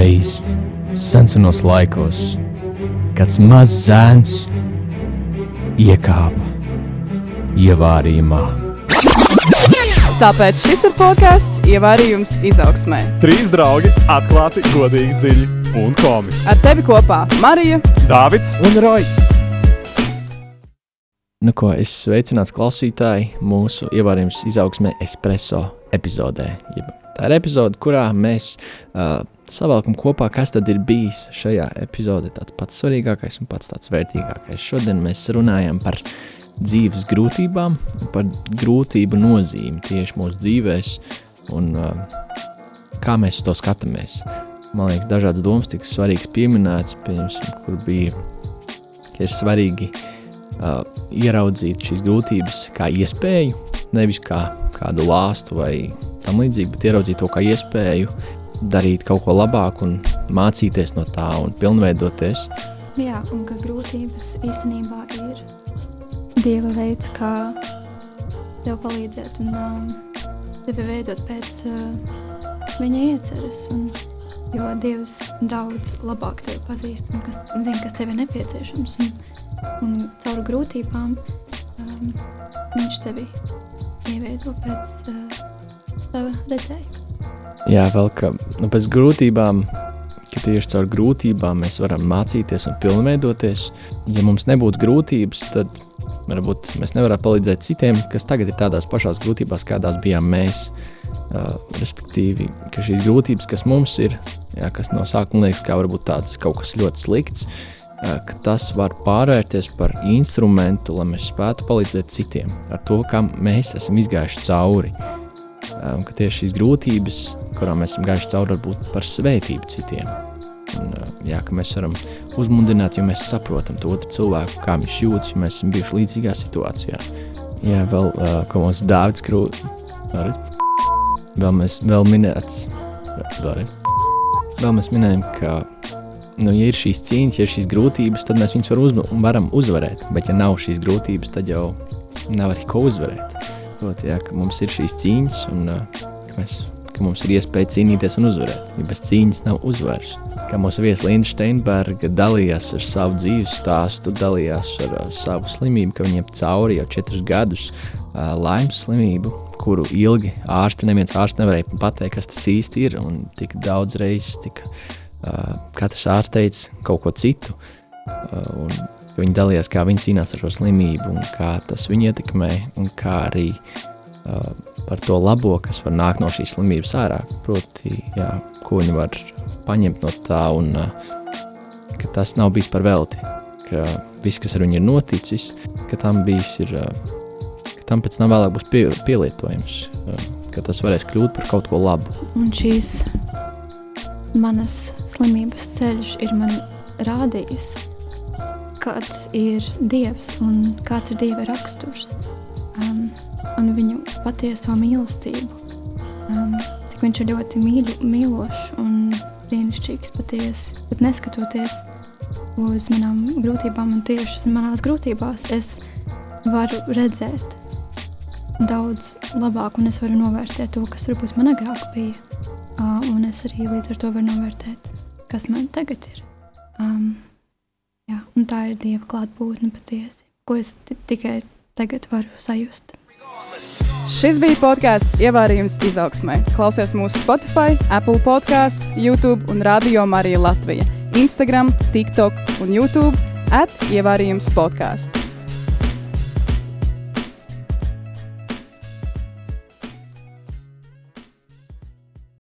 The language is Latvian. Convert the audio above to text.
Kādreiz, senos laikos, kāds mazs zēns iekāpa ievārījumā. Tāpēc šis ir podkāsts Ievārījums izaugsmē. Trīs draugi atklāti, godīgi, dziļi un komiski. Ar tevi kopā Marija, Dāvids un Rojas. Nu, ko es sveicināts klausītāji mūsu ievārījums izaugsmē espreso epizodē. Jeb Tā ir epizode, kurā mēs uh, savalkam kopā, kas tad ir bijis šajā epizodē tāds pats svarīgākais un pats tāds vērtīgākais. Šodien mēs runājam par dzīves grūtībām, par grūtību nozīmi tieši mūsu dzīvēs un uh, kā mēs to skatāmies. Man liekas, dažādas domas tika svarīgas pieminētas, piemēram, kur bija, ka ir svarīgi uh, ieraudzīt šīs grūtības kā iespēju, nevis kā kādu lāstu vai tam līdzīgi, bet ieraudzīt to kā iespēju darīt kaut ko labāku un mācīties no tā un pilnveidoties. Jā, un ka grūtības īstenībā ir Dieva veids, kā tev palīdzēt un um, tevi veidot pēc uh, viņa ieceres. Un, jo Dievs daudz labāk tevi pazīst un kas, zina, kas tev ir nepieciešams. Un, un caur grūtībām um, viņš tevi ieveido pēc uh, sava redzējuma. Jā, vēl ka nu, pēc grūtībām, tieši caur grūtībām mēs varam mācīties un pilnveidoties. Ja mums nebūtu grūtības, tad varbūt mēs nevarētu palīdzēt citiem, kas tagad ir tādās pašās grūtībās, kādās bijām mēs. Uh, respektīvi, ka šīs grūtības, kas mums ir, jā, kas no sākuma liekas, kā varbūt tāds kaut kas ļoti slikts, uh, ka tas var pārvērties par instrumentu, lai mēs spētu palīdzēt citiem ar to, kam mēs esam izgājuši cauri. Uh, um, ka tieši šīs grūtības, kurām mēs esam gājuši cauri, var būt par svētību citiem. Un, uh, jā, ka mēs varam uzmundrināt, jo mēs saprotam to otru cilvēku, kā viņš jūtas, jo mēs esam bijuši līdzīgā situācijā. Jā, vēl uh, ko mums Dārvids Krūtis. Vēl mēs vēl minēts, vēlreiz. Vēl mēs minējam, ka, nu, ja ir šīs cīņas, ja ir šīs grūtības, tad mēs viņus var uz, varam uzvarēt. Bet, ja nav šīs grūtības, tad jau nav arī ko uzvarēt. Proti, jā, ka mums ir šīs cīņas, un ka, mēs, ka mums ir iespēja cīnīties un uzvarēt. Ja bez cīņas nav uzvaras. Kā mūsu viesa Linda Steinberga dalījās ar savu dzīves stāstu, dalījās ar uh, savu slimību, ka viņam cauri jau četrus gadus uh, laimes slimību, kuru ilgi ārsti, neviens ārsts nevarēja pateikt, kas tas īsti ir. Un tik daudz reizes tika katrs ārsts teica kaut ko citu. Un, Viņi dalījās, kā viņi cīnās ar šo slimību, un kā tas viņu ietekmē, un kā arī par to labo, kas var nākt no šīs slimības ārā. Proti, jā, ko viņi var paņemt no tā, un ka tas nav bijis par velti. Ka viss, kas ar viņu ir noticis, ka tam bijis, ir, ka tam pēc tam vēlāk būs pie, pielietojams, uh, ka tas varēs kļūt par kaut ko labu. Un šīs manas slimības ceļš ir man rādījis, kāds ir Dievs un kāds ir Dieva raksturs um, un viņu patieso mīlestību. Um, cik viņš ir ļoti mīļu, mīlošs un brīnišķīgs patiesi, bet neskatoties uz manām grūtībām un tieši manās grūtībās, es varu redzēt daudz labāk un es varu novērtēt to, kas varbūt man agrāk bija. Un es arī līdz ar to varu novērtēt, kas man tagad ir. Um, Jā, un tā ir Dieva klātbūtne patiesi, ko es tikai tagad varu sajust. Šis bija podkāsts Ievārījums izaugsmē. Klausies mūsu Spotify, Apple podkāsts, YouTube un Radio Marija Latvija, Instagram, TikTok un YouTube at Ievārījums podkāsts.